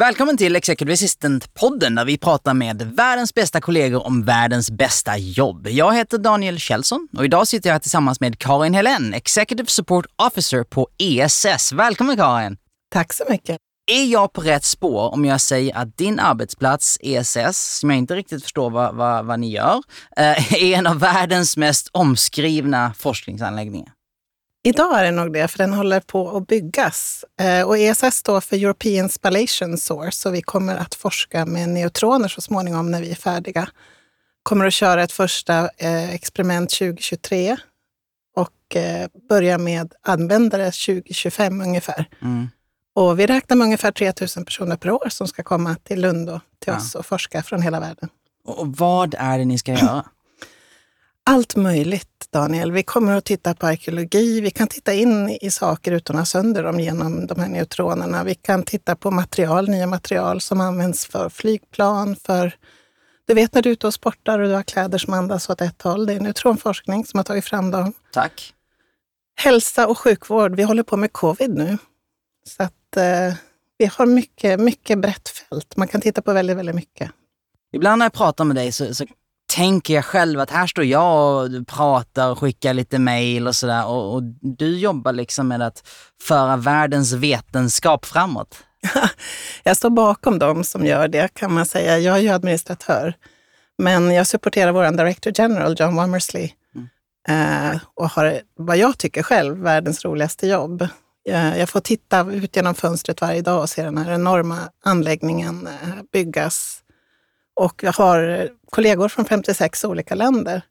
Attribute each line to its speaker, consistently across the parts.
Speaker 1: Välkommen till Executive Assistant-podden där vi pratar med världens bästa kollegor om världens bästa jobb. Jag heter Daniel Kjellson och idag sitter jag här tillsammans med Karin Helen, Executive Support Officer på ESS. Välkommen Karin!
Speaker 2: Tack så mycket.
Speaker 1: Är jag på rätt spår om jag säger att din arbetsplats, ESS, som jag inte riktigt förstår vad, vad, vad ni gör, eh, är en av världens mest omskrivna forskningsanläggningar?
Speaker 2: Idag är det nog det, för den håller på att byggas. Eh, och ESS står för European Spallation Source och vi kommer att forska med neutroner så småningom när vi är färdiga. Kommer att köra ett första eh, experiment 2023 och eh, börja med användare 2025 ungefär. Mm. Och vi räknar med ungefär 3000 personer per år som ska komma till Lund och till ja. oss och forska från hela världen.
Speaker 1: Och vad är det ni ska göra?
Speaker 2: Allt möjligt, Daniel. Vi kommer att titta på arkeologi. Vi kan titta in i saker utan att sönder dem genom de här neutronerna. Vi kan titta på material, nya material som används för flygplan, för du vet när du är ute och sportar och du har kläder som andas åt ett håll. Det är neutronforskning som har tagit fram dem.
Speaker 1: Tack.
Speaker 2: Hälsa och sjukvård. Vi håller på med covid nu. Så att eh, vi har mycket, mycket brett fält. Man kan titta på väldigt, väldigt mycket.
Speaker 1: Ibland när jag pratar med dig så, så tänker jag själv att här står jag och pratar och skickar lite mejl och sådär och, och, du jobbar liksom med att föra världens vetenskap framåt.
Speaker 2: jag står bakom dem som gör det kan man säga. Jag är ju administratör. Men jag supporterar vår Director General, John Womersley. Mm. Eh, och har, vad jag tycker själv, världens roligaste jobb. Jag, jag får titta ut genom fönstret varje dag och se den här enorma anläggningen eh, byggas och jag har kollegor från 56 olika länder,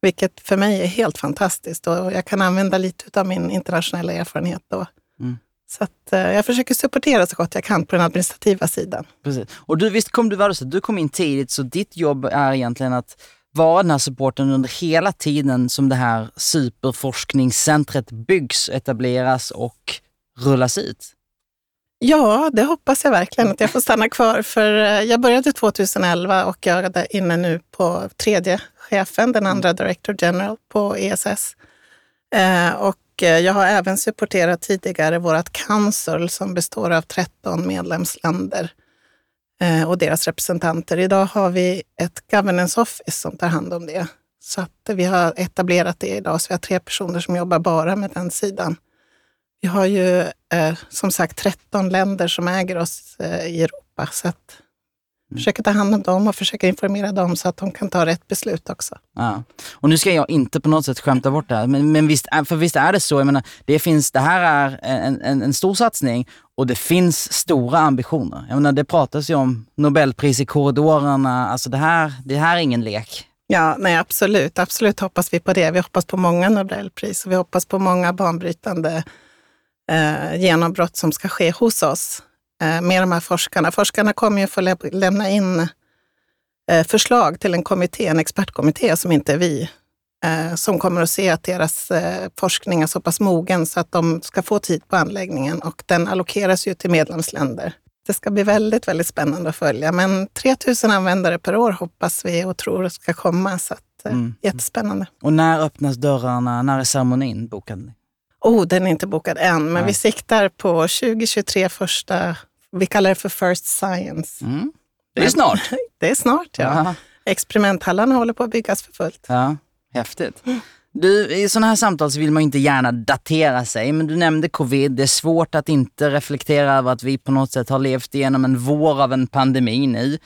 Speaker 2: vilket för mig är helt fantastiskt. Och jag kan använda lite av min internationella erfarenhet då. Mm. Så att, eh, jag försöker supportera så gott jag kan på den administrativa sidan.
Speaker 1: Precis. Och du, visst kom du, du kom in tidigt, så ditt jobb är egentligen att vara den här supporten under hela tiden som det här superforskningscentret byggs, etableras och rullas ut?
Speaker 2: Ja, det hoppas jag verkligen att jag får stanna kvar. För eh, jag började 2011 och jag är inne nu på tredje chefen, den andra Director General på ESS. Eh, och eh, jag har även supporterat tidigare vårt Council som består av 13 medlemsländer och deras representanter. Idag har vi ett Governance Office som tar hand om det. Så att vi har etablerat det idag, så vi har tre personer som jobbar bara med den sidan. Vi har ju eh, som sagt 13 länder som äger oss eh, i Europa. Så att mm. försöka ta hand om dem och försöka informera dem så att de kan ta rätt beslut också.
Speaker 1: Ja. Och nu ska jag inte på något sätt skämta bort det här, men, men visst, för visst är det så. Jag menar, det, finns, det här är en, en, en stor satsning och det finns stora ambitioner. Jag menar, det pratas ju om Nobelpris i korridorerna. Alltså det här, det här är ingen lek.
Speaker 2: Ja, nej absolut. Absolut hoppas vi på det. Vi hoppas på många Nobelpris och vi hoppas på många banbrytande eh, genombrott som ska ske hos oss eh, med de här forskarna. Forskarna kommer ju få lä lämna in eh, förslag till en kommitté, en expertkommitté som inte är vi, eh, som kommer att se att deras eh, forskning är så pass mogen så att de ska få tid på anläggningen och den allokeras ju till medlemsländer. Det ska bli väldigt, väldigt spännande att följa. Men 3000 användare per år hoppas vi och tror ska komma. Så att, eh, mm. Jättespännande.
Speaker 1: Och när öppnas dörrarna? När är ceremonin bokad?
Speaker 2: Oh, den är inte bokad än, men Nej. vi siktar på 2023 första, vi kallar det för First Science.
Speaker 1: Mm. Det är snart.
Speaker 2: det är snart, ja. Aha. Experimenthallarna håller på att byggas för fullt.
Speaker 1: Ja, häftigt. Du, I sådana här samtal så vill man inte gärna datera sig, men du nämnde covid. Det är svårt att inte reflektera över att vi på något sätt har levt igenom en vår av en pandemi nu.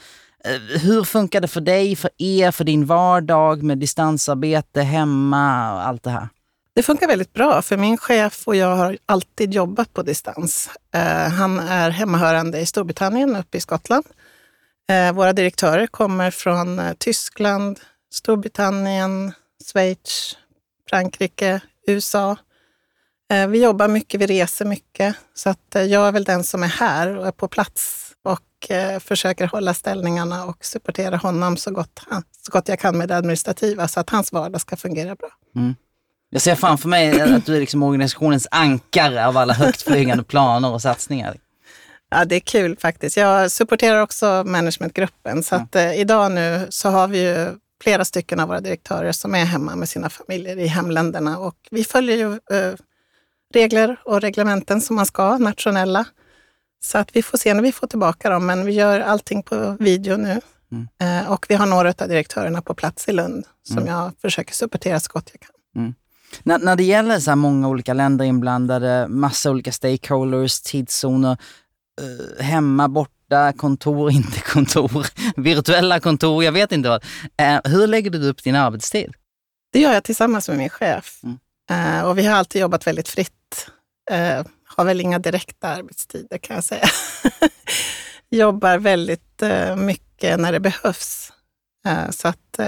Speaker 1: Eh, hur funkar det för dig, för er, för din vardag med distansarbete hemma och allt det här?
Speaker 2: Det funkar väldigt bra, för min chef och jag har alltid jobbat på distans. Eh, han är hemmahörande i Storbritannien, uppe i Skottland. Eh, våra direktörer kommer från eh, Tyskland, Storbritannien, Schweiz, Frankrike, USA. Vi jobbar mycket, vi reser mycket. Så att jag är väl den som är här och är på plats och försöker hålla ställningarna och supportera honom så gott, så gott jag kan med det administrativa så att hans vardag ska fungera bra. Mm.
Speaker 1: Jag ser framför mig att du är liksom organisationens ankare av alla högtflygande planer och satsningar.
Speaker 2: Ja, det är kul faktiskt. Jag supporterar också managementgruppen. Så att, eh, idag nu så har vi ju flera stycken av våra direktörer som är hemma med sina familjer i hemländerna. Och vi följer ju eh, regler och reglementen som man ska, nationella. Så att vi får se när vi får tillbaka dem, men vi gör allting på video nu. Mm. Eh, och vi har några av direktörerna på plats i Lund som mm. jag försöker supportera så gott jag kan. Mm.
Speaker 1: När, när det gäller så många olika länder inblandade, massa olika stakeholders, tidszoner, eh, hemma, borta, kontor, inte kontor, virtuella kontor, jag vet inte vad. Eh, hur lägger du upp din arbetstid?
Speaker 2: Det gör jag tillsammans med min chef. Mm. Eh, och vi har alltid jobbat väldigt fritt. Eh, har väl inga direkta arbetstider kan jag säga. Jobbar väldigt eh, mycket när det behövs. Eh, så att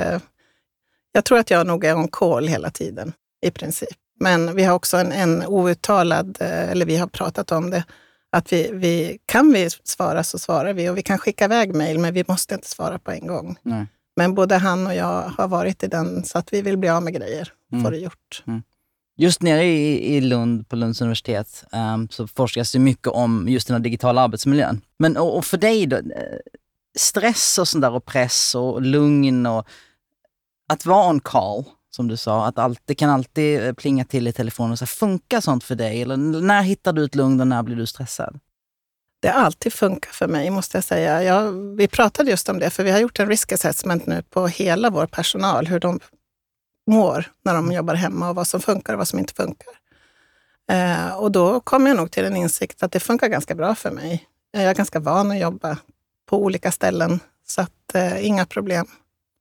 Speaker 2: jag tror att jag nog är on call hela tiden i princip. Men vi har också en, en outtalad, eller vi har pratat om det, att vi, vi, kan vi svara så svarar vi och vi kan skicka iväg mejl, men vi måste inte svara på en gång. Nej. Men både han och jag har varit i den, så att vi vill bli av med grejer, mm. få det gjort. Mm.
Speaker 1: Just nere i, i Lund, på Lunds universitet, um, så forskas det mycket om just den här digitala arbetsmiljön. Men och, och för dig då, eh, stress och sånt där och press och lugn och att vara on call, som du sa, att allt, det kan alltid eh, plinga till i telefonen. Så funkar sånt för dig? Eller när hittar du ett lugn och när blir du stressad?
Speaker 2: Det har alltid funkat för mig, måste jag säga. Jag, vi pratade just om det, för vi har gjort en risk assessment nu på hela vår personal, hur de mår när de jobbar hemma och vad som funkar och vad som inte funkar. Eh, och då kom jag nog till en insikt att det funkar ganska bra för mig. Jag är ganska van att jobba på olika ställen, så att, eh, inga problem.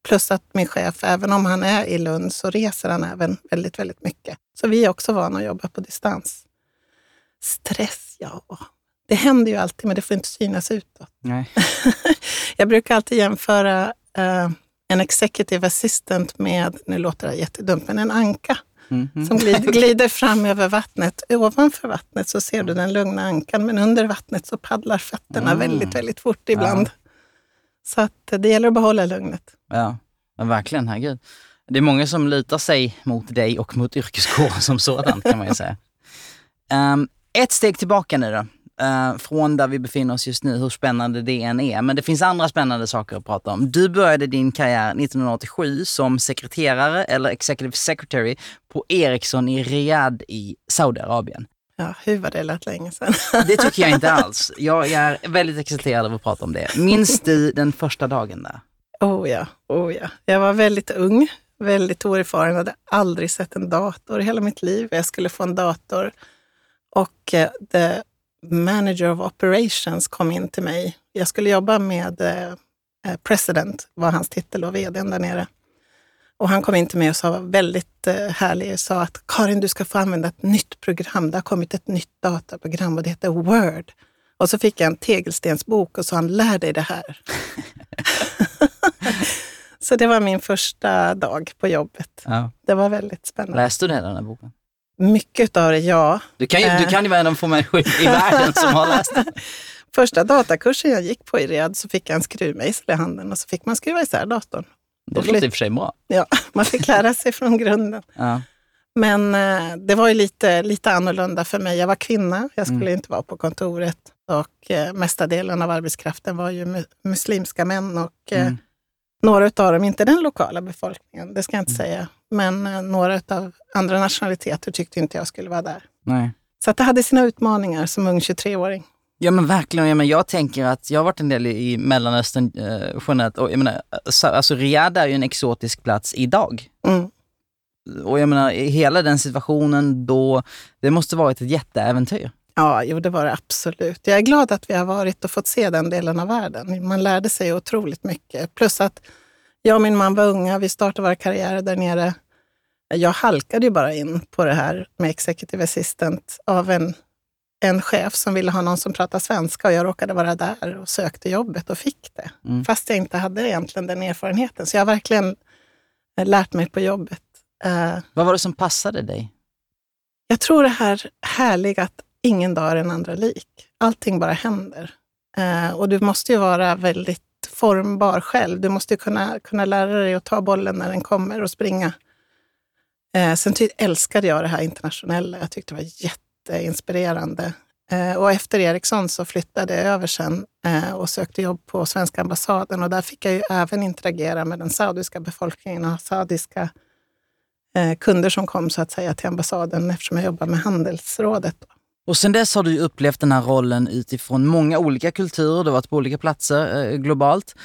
Speaker 2: Plus att min chef, även om han är i Lund, så reser han även väldigt, väldigt mycket. Så vi är också vana att jobba på distans. Stress, ja. Det händer ju alltid, men det får inte synas utåt. Nej. jag brukar alltid jämföra eh, en executive assistant med, nu låter det jättedumt, men en anka. Mm -hmm. som glider, glider, fram över vattnet. Ovanför vattnet så ser du den lugna ankan, men under vattnet så paddlar fötterna mm. väldigt, väldigt fort ibland. Ja. Så att det gäller att behålla lugnet.
Speaker 1: Ja, ja verkligen. Herregud. Det är många som lutar sig mot dig och mot yrkeskåren som sådan kan man ju säga. Um, ett steg tillbaka nu då uh, från där vi befinner oss just nu, hur spännande det än är. Men det finns andra spännande saker att prata om. Du började din karriär 1987 som sekreterare eller executive secretary på Ericsson i Riyadh i Saudiarabien.
Speaker 2: Ja, hur var det lät länge sedan.
Speaker 1: det tycker jag inte alls. Jag, är väldigt exalterad av att prata om det. Minns du den första dagen där?
Speaker 2: Oh ja, oh ja. Jag var väldigt ung, väldigt oerfaren, hade aldrig sett en dator i hela mitt liv. Jag skulle få en dator och eh, manager of operations kom in till mig. Jag skulle jobba med eh, eh, president, var hans titel och vdn där nere. Och han kom in till mig och sa väldigt eh, härlig, sa att Karin, du ska få använda ett nytt program. Det har kommit ett nytt dataprogram och det heter Word. Och så fick jag en tegelstensbok och sa han, lär dig det här. så det var min första dag på jobbet. Ja. Det var väldigt spännande.
Speaker 1: Läste du den här boken?
Speaker 2: Mycket av det, ja.
Speaker 1: Du kan ju, du kan ju vara en av få människor i världen som har läst det.
Speaker 2: Första datakursen jag gick på i Riyadh så fick jag en skruvmejsel i handen och så fick man skruva isär datorn.
Speaker 1: Det låter i och för sig bra.
Speaker 2: Ja, man fick lära sig från grunden. Ja. Men eh, det var ju lite, lite annorlunda för mig. Jag var kvinna, jag skulle mm. inte vara på kontoret och eh, mesta delen av arbetskraften var ju mu muslimska män och eh, mm. Några av dem, inte den lokala befolkningen, det ska jag inte mm. säga, men eh, några av andra nationaliteter tyckte inte jag skulle vara där. Nej. Så att det hade sina utmaningar som ung 23-åring.
Speaker 1: Ja men verkligen. Ja, men jag tänker att jag har varit en del i Mellanöstern eh, generellt och jag menar, alltså Riyadh är ju en exotisk plats idag. Mm. Och jag menar, hela den situationen då, det måste varit ett jätteäventyr.
Speaker 2: Ja, jo det var det absolut. Jag är glad att vi har varit och fått se den delen av världen. Man lärde sig otroligt mycket. Plus att jag och min man var unga, vi startade våra karriärer där nere. Jag halkade ju bara in på det här med executive assistant av en, en chef som ville ha någon som pratar svenska och jag råkade vara där och sökte jobbet och fick det. Mm. Fast jag inte hade egentligen den erfarenheten. Så jag har verkligen lärt mig på jobbet.
Speaker 1: Uh, Vad var det som passade dig?
Speaker 2: Jag tror det här härliga att ingen dag är den andra lik. Allting bara händer. Eh, och du måste ju vara väldigt formbar själv. Du måste kunna, kunna lära dig att ta bollen när den kommer och springa. Eh, sen ty- älskade jag det här internationella. Jag tyckte det var jätteinspirerande. Eh, och efter Ericsson så flyttade jag över sen eh, och sökte jobb på svenska ambassaden. Och där fick jag ju även interagera med den saudiska befolkningen och saudiska eh, kunder som kom så att säga till ambassaden eftersom jag jobbar med handelsrådet. Då.
Speaker 1: Och sen dess har du upplevt den här rollen utifrån många olika kulturer, du har varit på olika platser eh, globalt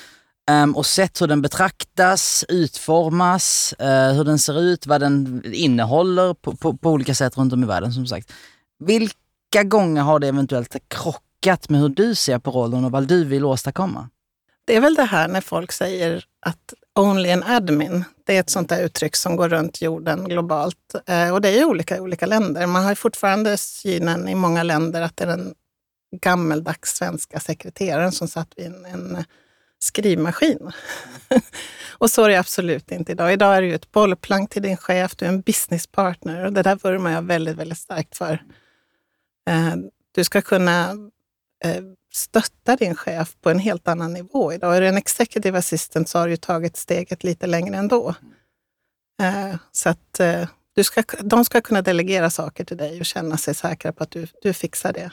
Speaker 1: ehm, och sett hur den betraktas, utformas, eh, hur den ser ut, vad den innehåller på, på, på, olika sätt runt om i världen som sagt. Vilka gånger har det eventuellt krockat med hur du ser på rollen och vad du vill åstadkomma?
Speaker 2: Det är väl det här när folk säger att only an admin, det är ett sånt där uttryck som går runt jorden globalt. Eh, och det är olika i olika länder. Man har fortfarande synen i många länder att det är den gammeldags svenska sekreteraren som satt vid en, en skrivmaskin. och så är det absolut inte idag. Idag är du ju ett bollplank till din chef, du är en businesspartner och det där vurmar jag väldigt, väldigt starkt för. Eh, du ska kunna eh, stötta din chef på en helt annan nivå idag. Är du en executive assistant så har du tagit steget lite längre ändå. Eh, så att eh, du ska, de ska kunna delegera saker till dig och känna sig säkra på att du, du fixar det.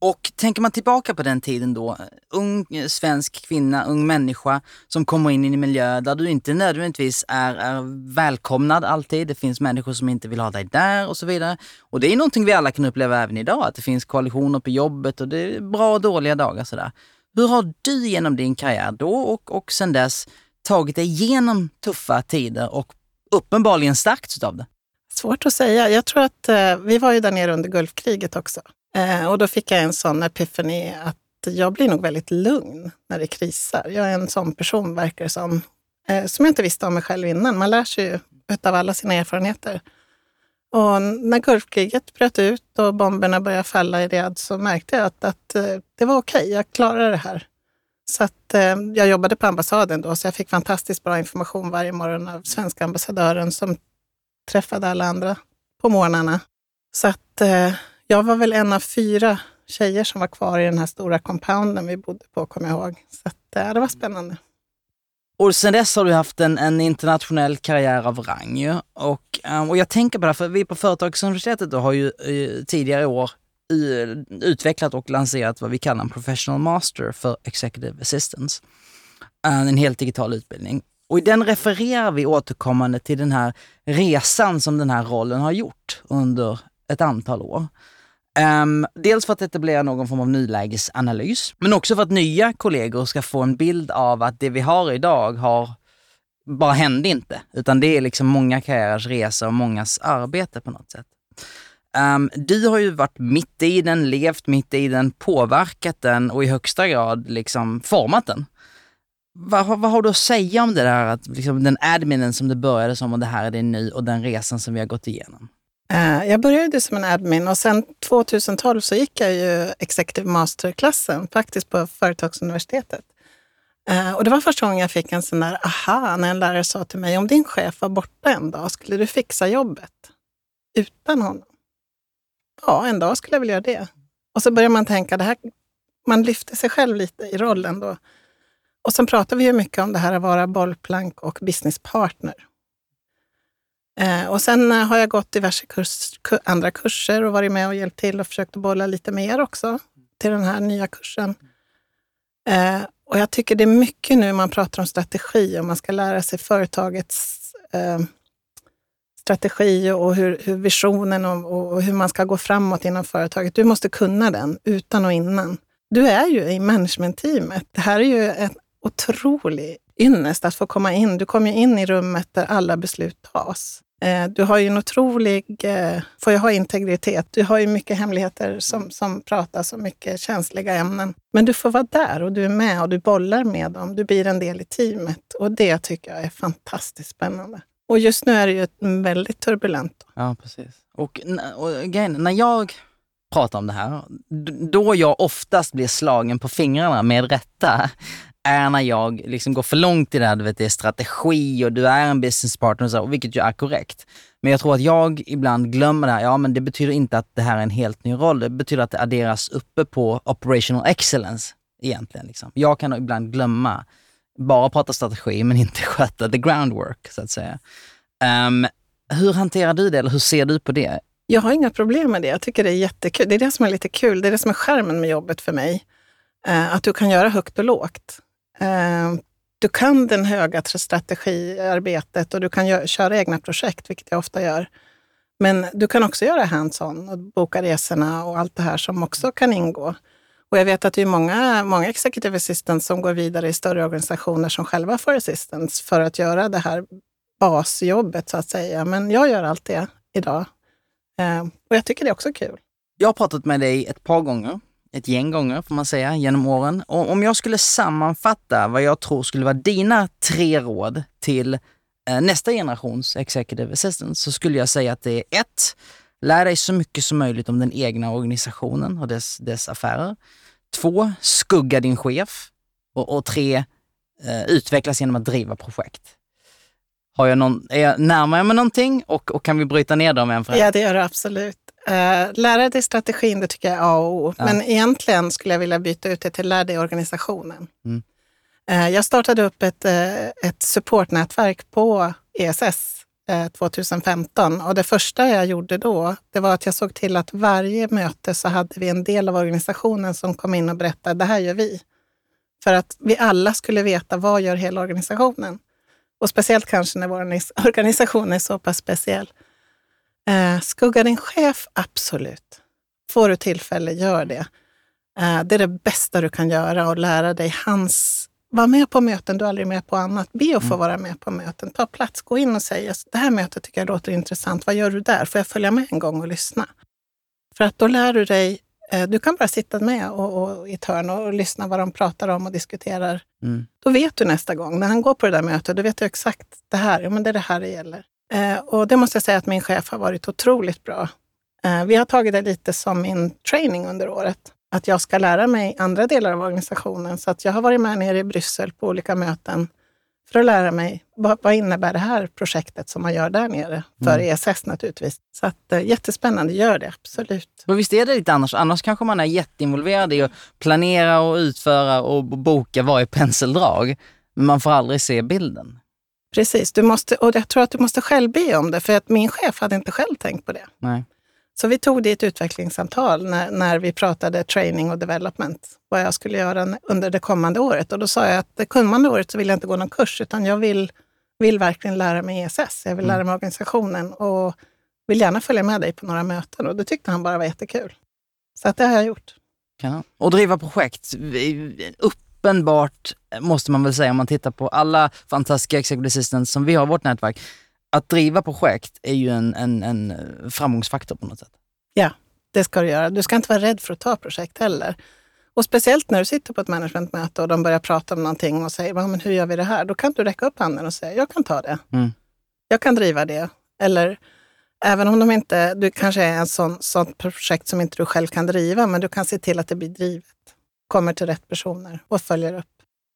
Speaker 1: Och tänker man tillbaka på den tiden då, ung svensk kvinna, ung människa som kommer in i en miljö där du inte nödvändigtvis är, är välkomnad alltid. Det finns människor som inte vill ha dig där och så vidare. Och det är någonting vi alla kan uppleva även idag, att det finns koalitioner på jobbet och det är bra och dåliga dagar sådär. Hur har du genom din karriär då och, och sen dess tagit dig igenom tuffa tider och uppenbarligen stärkts av det?
Speaker 2: Svårt att säga. Jag tror att eh, vi var ju där nere under Gulfkriget också. Eh, och då fick jag en sån epiphany att jag blir nog väldigt lugn när det krisar. Jag är en sån person, verkar det som, eh, som jag inte visste om mig själv innan. Man lär sig ju av alla sina erfarenheter. Och när Gulfkriget bröt ut och bomberna började falla i Riyadh så märkte jag att, att eh, det var okej, okay, jag klarar det här. Så att, eh, jag jobbade på ambassaden då, så jag fick fantastiskt bra information varje morgon av svenska ambassadören som träffade alla andra på morgnarna. Så att eh, jag var väl en av fyra tjejer som var kvar i den här stora compounden vi bodde på, kommer jag ihåg. Så att, eh, det var spännande.
Speaker 1: Och sen dess har du haft en, en internationell karriär av rang ju. Och, eh, och jag tänker på det, för vi på Företagsuniversitetet då har ju eh, tidigare i år utvecklat och lanserat vad vi kallar en professional master för executive assistance. En helt digital utbildning. Och i den refererar vi återkommande till den här resan som den här rollen har gjort under ett antal år. Um, dels för att etablera någon form av nulägesanalys, men också för att nya kollegor ska få en bild av att det vi har idag har bara hände inte, utan det är liksom många karriärers resa och mångas arbete på något sätt. Um, du har ju varit mitt i den, levt mitt i den, påverkat den och i högsta grad liksom format den. Vad, vad har du att säga om det där, att liksom den adminen som det började som och det här är det nu och den resan som vi har gått igenom?
Speaker 2: Eh, jag började som en admin och sen 2012 så gick jag ju Executive Master-klassen faktiskt på Företagsuniversitetet. Eh, och det var första gången jag fick en sån där aha när en lärare sa till mig, om din chef var borta en dag, skulle du fixa jobbet utan honom? Ja, en dag skulle jag väl göra det. Och så börjar man tänka, det här, man lyfter sig själv lite i rollen då. Och sen pratar vi ju mycket om det här att vara bollplank och businesspartner. Eh, och sen eh, har jag gått diverse kurs, andra kurser och varit med och hjälpt till och försökt bolla lite mer också till den här nya kursen. Eh, och jag tycker det är mycket nu man pratar om strategi och man ska lära sig företagets strategi och hur, hur visionen och, och, hur man ska gå framåt inom företaget. Du måste kunna den utan och innan. Du är ju i managementteamet. Det här är ju en otrolig ynnest att få komma in. Du kommer in i rummet där alla beslut tas. Eh, du har ju en otrolig, eh, får jag ha integritet, du har ju mycket hemligheter som, som pratas och mycket känsliga ämnen. Men du får vara där och du är med och du bollar med dem. Du blir en del i teamet och det tycker jag är fantastiskt spännande. Och just nu är det ju väldigt turbulent.
Speaker 1: Ja, precis. Och, och grejen, när jag pratar om det här, då jag oftast blir slagen på fingrarna med rätta, är när jag liksom går för långt i det här, du vet det är strategi och du är en business partner och så, vilket ju är korrekt. Men jag tror att jag ibland glömmer det här. Ja, men det betyder inte att det här är en helt ny roll. Det betyder att det adderas uppe på operational excellence egentligen. Liksom. Jag kan ibland glömma, bara prata strategi men inte sköta the groundwork så att säga. Um, hur hanterar du det eller hur ser du på det?
Speaker 2: Jag har inga problem med det. Jag tycker det är jättekul. Det är det som är lite kul. Det är det som är skärmen med jobbet för mig. Eh, att du kan göra högt och lågt. Eh, du kan den höga strategiarbetet och du kan köra egna projekt, vilket jag ofta gör. Men du kan också göra hands-on och boka resorna och allt det här som också kan ingå. Och jag vet att det är många, många executive assistants som går vidare i större organisationer som själva får assistants för att göra det här basjobbet så att säga. Men jag gör allt det idag. Eh, och jag tycker det är också kul.
Speaker 1: Jag har pratat med dig ett par gånger, ett gäng gånger får man säga, genom åren. Och om jag skulle sammanfatta vad jag tror skulle vara dina tre råd till eh, nästa generations executive assistants så skulle jag säga att det är ett, Lär dig så mycket som möjligt om den egna organisationen och dess, dess affärer. Två, skugga din chef. Och, och tre, eh, utvecklas genom att driva projekt. Har jag någon, är jag närmar jag mig någonting och, och kan vi bryta ner dem en för en?
Speaker 2: Ja, det gör du absolut. Uh, lära dig strategin, det tycker jag är A och O.
Speaker 1: Ja.
Speaker 2: Men egentligen skulle jag vilja byta ut det till lär dig organisationen.
Speaker 1: Mm.
Speaker 2: Uh, jag startade upp ett, uh, ett supportnätverk på ESS 2015 och det första jag gjorde då, det var att jag såg till att varje möte så hade vi en del av organisationen som kom in och berättade, det här gör vi. För att vi alla skulle veta, vad gör hela organisationen? Och speciellt kanske när vår organisation är så pass speciell. Eh, skugga din chef, absolut. Får du tillfälle, gör det. Eh, det är det bästa du kan göra och lära dig hans... Var med på möten, du är aldrig med på annat. Be att få vara med på möten. Ta plats, gå in och säg det här mötet tycker jag låter intressant. Vad gör du där? Får jag följa med en gång och lyssna? För att då lär du dig eh, du kan bara sitta med och, och, i ett hörn och, och lyssna vad de pratar om och diskuterar.
Speaker 1: Mm.
Speaker 2: Då vet du nästa gång, när han går på det där mötet, då vet du exakt det här, ja, men det är det här det gäller. Eh, och det måste jag säga att min chef har varit otroligt bra. Eh, vi har tagit det lite som min training under året. Att jag ska lära mig andra delar av organisationen. Så att jag har varit med nere i Bryssel på olika möten för att lära mig vad, vad innebär det här projektet som man gör där nere, för
Speaker 1: Mm.
Speaker 2: ESS naturligtvis. Så att, eh, jättespännande, gör det absolut.
Speaker 1: Men visst är det lite annars? Annars kanske man är jätteinvolverad i att planera och utföra och boka varje penseldrag. Men man får aldrig se bilden.
Speaker 2: Precis, du måste, och jag tror att du måste själv be om det, för att min chef hade inte själv tänkt på det.
Speaker 1: Nej.
Speaker 2: Så vi tog det i ett utvecklingssamtal när, när vi pratade training och development, vad jag skulle göra under det kommande året. Och då sa jag att det kommande året så vill jag inte gå någon kurs, utan jag vill, vill verkligen lära mig ESS. Jag vill
Speaker 1: Mm.
Speaker 2: lära mig organisationen och vill gärna följa med dig på några möten. Och det tyckte han bara var jättekul. Så att det har jag gjort.
Speaker 1: Kanon. Och driva projekt. Uppenbart måste man väl säga om man tittar på alla fantastiska executive assistants som vi har i vårt nätverk. Att driva projekt är ju en, en, en framgångsfaktor på något sätt.
Speaker 2: Det ska du göra. Du ska inte vara rädd för att ta projekt heller. Och speciellt när du sitter på ett managementmöte och de börjar prata om någonting och säger, "Ja, men hur gör vi det här? Då kan du räcka upp handen och säga, jag kan ta det.
Speaker 1: Mm.
Speaker 2: Jag kan driva det. Eller även om de inte, du kanske är en sån, sånt projekt som inte du själv kan driva, men du kan se till att det blir drivet. Kommer till rätt personer och följer upp.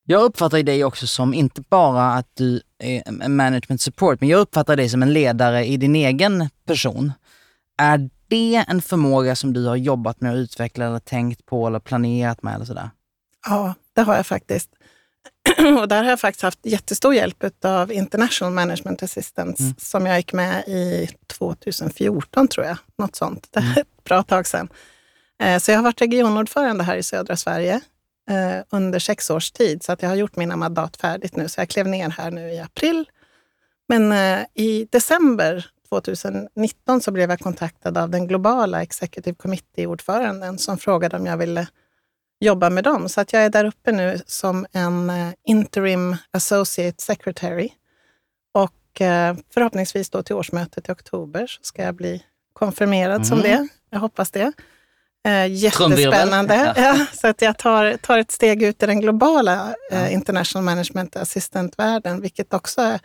Speaker 1: Jag uppfattar dig också som inte bara att du är en management support, men jag uppfattar dig som en ledare i din egen person. Är det en förmåga som du har jobbat med att utveckla eller tänkt på eller planerat med eller sådär?
Speaker 2: Ja, det har jag faktiskt. och där har jag faktiskt haft jättestor hjälp av International Management Assistance
Speaker 1: Mm.
Speaker 2: som jag gick med i 2014 tror jag. Något sånt. Det är ett bra tag sedan. Eh, Så jag har varit regionordförande här i södra Sverige eh, under sex års tid. Så att jag har gjort mina mandat färdigt nu. Så jag klev ner här nu i april. Men eh, i december 2019 så blev jag kontaktad av den globala Executive Committee-ordföranden som frågade om jag ville jobba med dem. Så att jag är där uppe nu som en interim associate secretary. Och förhoppningsvis då till årsmötet i oktober så ska jag bli konfirmerad som
Speaker 1: Mm.
Speaker 2: det. Jag hoppas det. Eh, jättespännande.
Speaker 1: Ja.
Speaker 2: Ja, så att jag tar, tar ett steg ut i den globala eh, international management assistant-världen, vilket också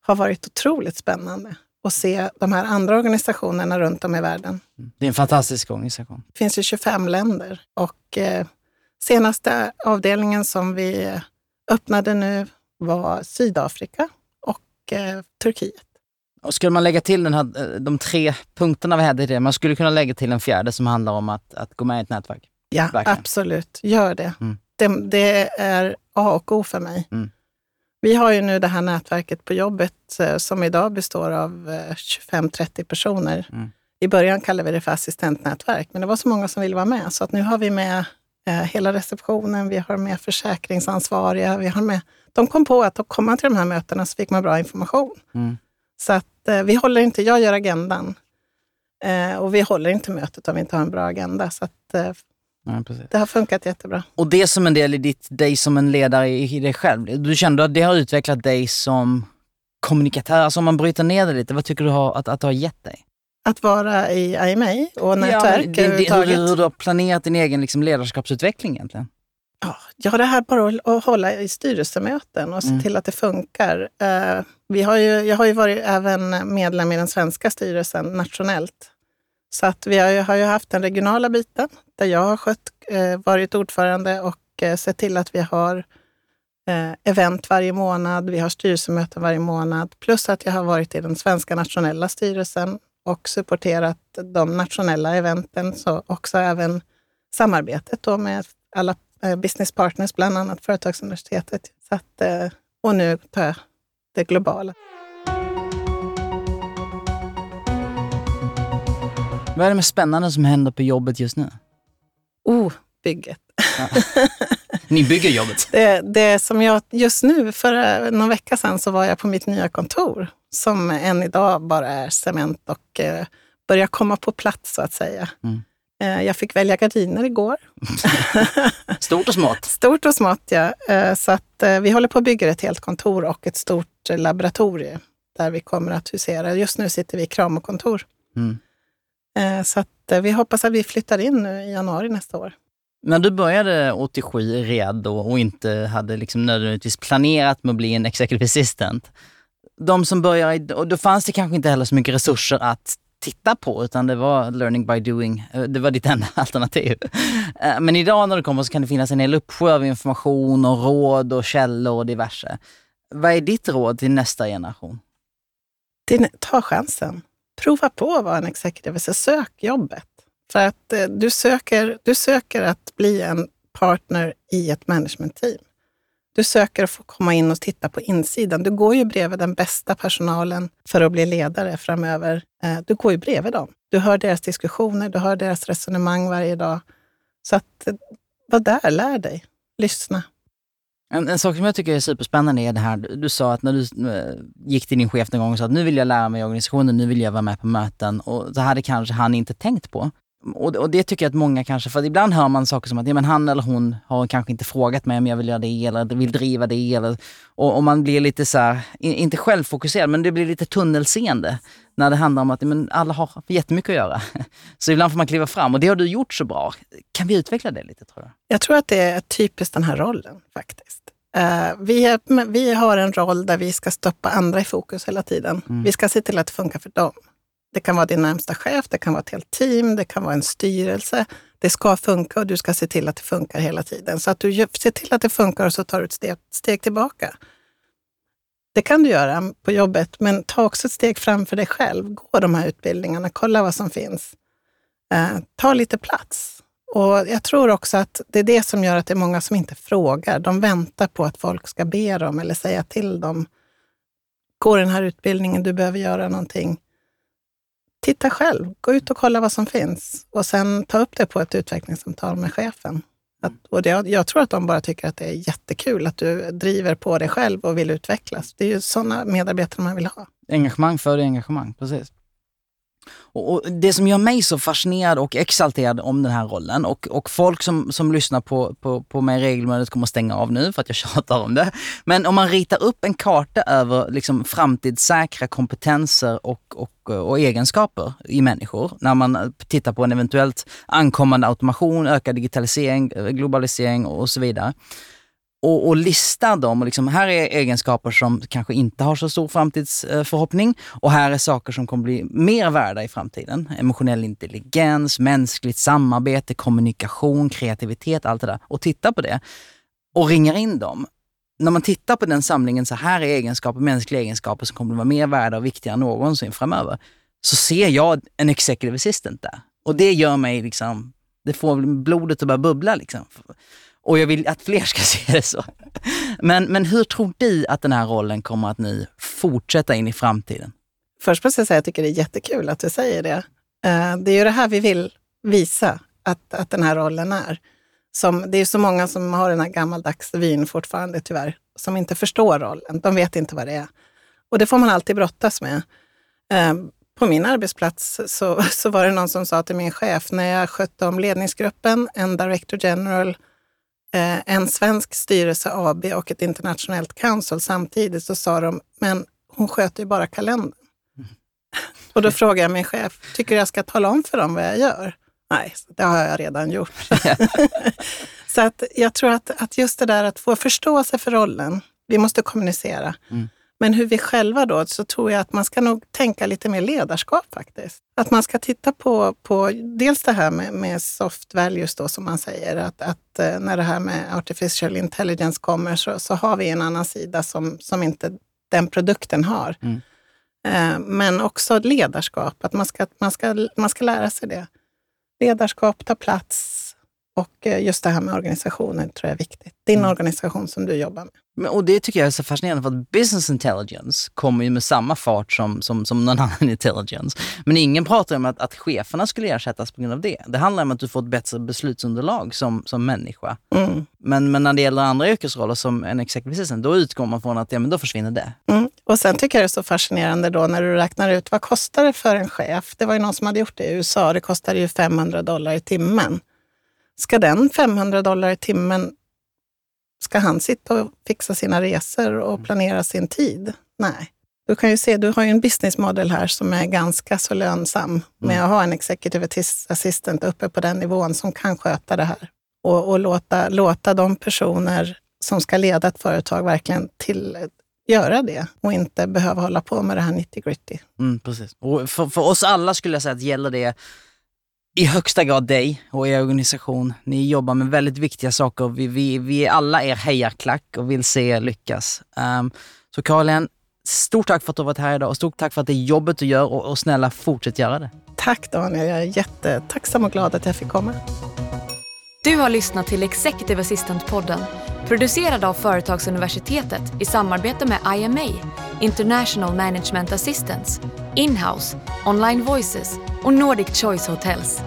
Speaker 2: har varit otroligt spännande att se de här andra organisationerna runt om i världen.
Speaker 1: Det är en fantastisk organisation.
Speaker 2: Det finns ju 25 länder och eh, senaste avdelningen som vi öppnade nu var Sydafrika och eh, Turkiet.
Speaker 1: Och skulle man lägga till den här, de tre punkterna vi hade i det, man skulle kunna lägga till en fjärde som handlar om att, att gå med i ett nätverk?
Speaker 2: Ja, Verkligen. absolut. Gör det. Mm. det. det. är A och O för mig. Mm. Vi har ju nu det här nätverket på jobbet som idag består av 25-30 personer. Mm. I början kallade vi det för assistentnätverk, men det var så många som ville vara med. Så att nu har vi med eh, hela receptionen, vi har med försäkringsansvariga. Vi har med, de kom på att komma komma till de här mötena så fick man bra information. Mm. Så att eh, vi håller inte, jag gör agendan eh, och vi håller inte mötet om vi inte har en bra agenda. Så att, eh, Ja, det har funkat jättebra.
Speaker 1: Och det som en del i ditt, dig som en ledare i, i dig själv. Du kände att det har utvecklat dig som kommunikatör. Alltså om man bryter ner det lite, vad tycker du har, att, att det har gett dig?
Speaker 2: att vara i IMA och nätverk ja, det,
Speaker 1: det, hur, hur du har planerat din egen liksom, ledarskapsutveckling egentligen?
Speaker 2: Ja, det här bara att hålla i styrelsemöten och se mm. till att det funkar. Uh, vi har ju, jag har ju varit även medlem i den svenska styrelsen nationellt. Så att vi har ju, har ju haft den regionala biten där jag har skött, uh, varit ordförande och uh, sett till att vi har event varje månad, vi har styrelsemöten varje månad. Plus att jag har varit i den svenska nationella styrelsen och supporterat de nationella eventen, så också även samarbetet då med alla eh, business partners, bland annat Företagsuniversitetet. Så att, eh, och nu tar jag det globala.
Speaker 1: Vad är det med spännande som händer på jobbet just nu?
Speaker 2: Oh, bygget. Ja.
Speaker 1: Ni bygger jobbet?
Speaker 2: Det, det som jag just nu, för någon vecka sedan, så var jag på mitt nya kontor som än idag bara är cement och eh, börjar komma på plats så att säga. Mm. Eh, jag fick välja gardiner igår.
Speaker 1: Stort och smått?
Speaker 2: Stort och smått, ja. Eh, så att, eh, vi håller på att bygga ett helt kontor och ett stort laboratorium där vi kommer att husera. Just nu sitter vi i Kramo-kontor. Mm. Så att, vi hoppas att vi flyttar in nu i januari nästa år.
Speaker 1: När du började 87 RED och, och inte hade liksom nödvändigtvis planerat med att bli en executive assistant, de som börjar, och då fanns det kanske inte heller så mycket resurser att titta på, utan det var learning by doing. Eh, det var ditt enda alternativ. Eh, men idag när du kommer så kan det finnas en hel uppsjö av information och råd och källor och diverse. Vad är ditt råd till nästa generation?
Speaker 2: ta chansen. Prova på att vara en executive, så sök jobbet. För att eh, du söker, du söker att bli en partner i ett managementteam. Du söker att få komma in och titta på insidan. Du går ju bredvid den bästa personalen för att bli ledare framöver. Eh, du går ju bredvid dem. Du hör deras diskussioner, du hör deras resonemang varje dag. Så att, eh, var där, lär dig, lyssna.
Speaker 1: En, en, sak som jag tycker är superspännande är det här, du sa att när du eh, gick till din chef en gång och sa att nu vill jag lära mig organisationen, nu vill jag vara med på möten. Och det hade kanske han inte tänkt på. Och, och, det tycker jag att många kanske, för ibland hör man saker som att ja, men han eller hon har kanske inte frågat mig om jag vill göra det eller vill driva det. Eller, och, och man blir lite så här, inte självfokuserad, men det blir lite tunnelseende när det handlar om att men alla har jättemycket att göra. Så ibland får man kliva fram och det har du gjort så bra. Kan vi utveckla det lite tror du?
Speaker 2: Jag tror att det är typiskt den här rollen faktiskt. Uh, vi, är, vi har en roll där vi ska stoppa andra i fokus hela tiden. Mm. Vi ska se till att det funkar för dem. Det kan vara din närmsta chef, det kan vara ett helt team, det kan vara en styrelse. Det ska funka och du ska se till att det funkar hela tiden. Så att du ser till att det funkar och så tar du ett steg, steg tillbaka. Det kan du göra på jobbet, men ta också ett steg framför dig själv. Gå de här utbildningarna, kolla vad som finns. Eh, ta lite plats. Och jag tror också att det är det som gör att det är många som inte frågar. De väntar på att folk ska be dem eller säga till dem. Gå den här utbildningen, du behöver göra någonting titta själv. Gå ut och kolla vad som finns och sen ta upp det på ett utvecklingssamtal med chefen. Att, och det, jag tror att de bara tycker att det är jättekul att du driver på dig själv och vill utvecklas. Det är ju sådana medarbetare man vill ha.
Speaker 1: Engagemang för engagemang, precis. Och, och, Det som gör mig så fascinerad och exalterad om den här rollen och, och folk som, som lyssnar på, på, på mig regelbundet kommer att stänga av nu för att jag tjatar om det. Men om man ritar upp en karta över liksom framtidssäkra kompetenser och, och, och egenskaper i människor när man tittar på en eventuellt ankommande automation, ökad digitalisering, eh, globalisering och så vidare och, och lista dem. Och liksom, här är egenskaper som kanske inte har så stor framtidsförhoppning och här är saker som kommer bli mer värda i framtiden. Emotionell intelligens, mänskligt samarbete, kommunikation, kreativitet, allt det där. Och titta på det och ringar in dem. när man tittar på den samlingen, så här är egenskaper, mänskliga egenskaper som kommer att vara mer värda och viktigare än någonsin framöver, så ser jag en executive assistant där. Och det gör mig liksom, det får blodet att börja bubbla liksom. Och jag vill att fler ska se det så. Men, men hur tror du att den här rollen kommer att nu fortsätta in i framtiden?
Speaker 2: Först måste jag säga att jag tycker det är jättekul att du säger det. Eh, det är ju det här vi vill visa att, att den här rollen är. Som, det är så många som har den här gammaldags vyn fortfarande tyvärr, som inte förstår rollen. De vet inte vad det är. Och det får man alltid brottas med. Eh, på min arbetsplats så, så var det någon som sa till min chef, när jag skötte om ledningsgruppen, en director general, eh, en svensk styrelse AB och ett internationellt council samtidigt, så sa de, men hon sköter ju bara kalendern. Och då frågade jag min chef, tycker du jag ska tala om för dem vad jag gör? Nej, det har jag redan gjort. så att jag tror att, att just det där att få förståelse för rollen, vi måste kommunicera. Mm. Men hur vi själva då, så tror jag att man ska nog tänka lite mer ledarskap faktiskt. Att man ska titta på, på dels det här med, med soft values då som man säger, att, att eh, när det här med artificial intelligence kommer så, så har vi en annan sida som, som inte den produkten har. Mm. Eh, men också ledarskap, att man ska, man, ska, man ska lära sig det. Ledarskap, ta plats och eh, just det här med organisationen tror jag är viktigt. Din mm. organisation som du jobbar med.
Speaker 1: Men, och det tycker jag är så fascinerande för att business intelligence kommer ju med samma fart som, som, som någon annan intelligence. Men ingen pratar om att, att cheferna skulle ersättas på grund av det. Det handlar om att du får ett bättre beslutsunderlag som, som människa. Mm. Men, men när det gäller andra yrkesroller som en executive assistant, då utgår man från att ja, men då försvinner det.
Speaker 2: Mm. Och sen tycker jag det är så fascinerande då när du räknar ut vad kostar det för en chef? Det var ju någon som hade gjort det i USA. Det kostade ju 500 dollar i timmen. Ska den 500 dollar i timmen Ska han sitta och fixa sina resor och mm. planera sin tid? Nej. Du kan ju se, du har ju en business model här som är ganska så lönsam med mm. att ha en executive assistant uppe på den nivån som kan sköta det här. Och, och låta, låta de personer som ska leda ett företag verkligen till göra det och inte behöva hålla på med det här 90 gritty.
Speaker 1: Mm, precis. Och för, för oss alla skulle jag säga att gäller det i högsta grad dig och er organisation. Ni jobbar med väldigt viktiga saker. Vi, vi, vi är alla er hejarklack och vill se er lyckas. Um, så Karin, stort tack för att du har varit här idag och stort tack för att det är jobbet du gör och, och snälla fortsätt göra det.
Speaker 2: Tack Daniel, jag är jättetacksam och glad att jag fick komma.
Speaker 3: Du har lyssnat till Executive Assistant-podden producerad av Företagsuniversitetet i samarbete med IMA, International Management Assistance, Inhouse, Online Voices och Nordic Choice Hotels.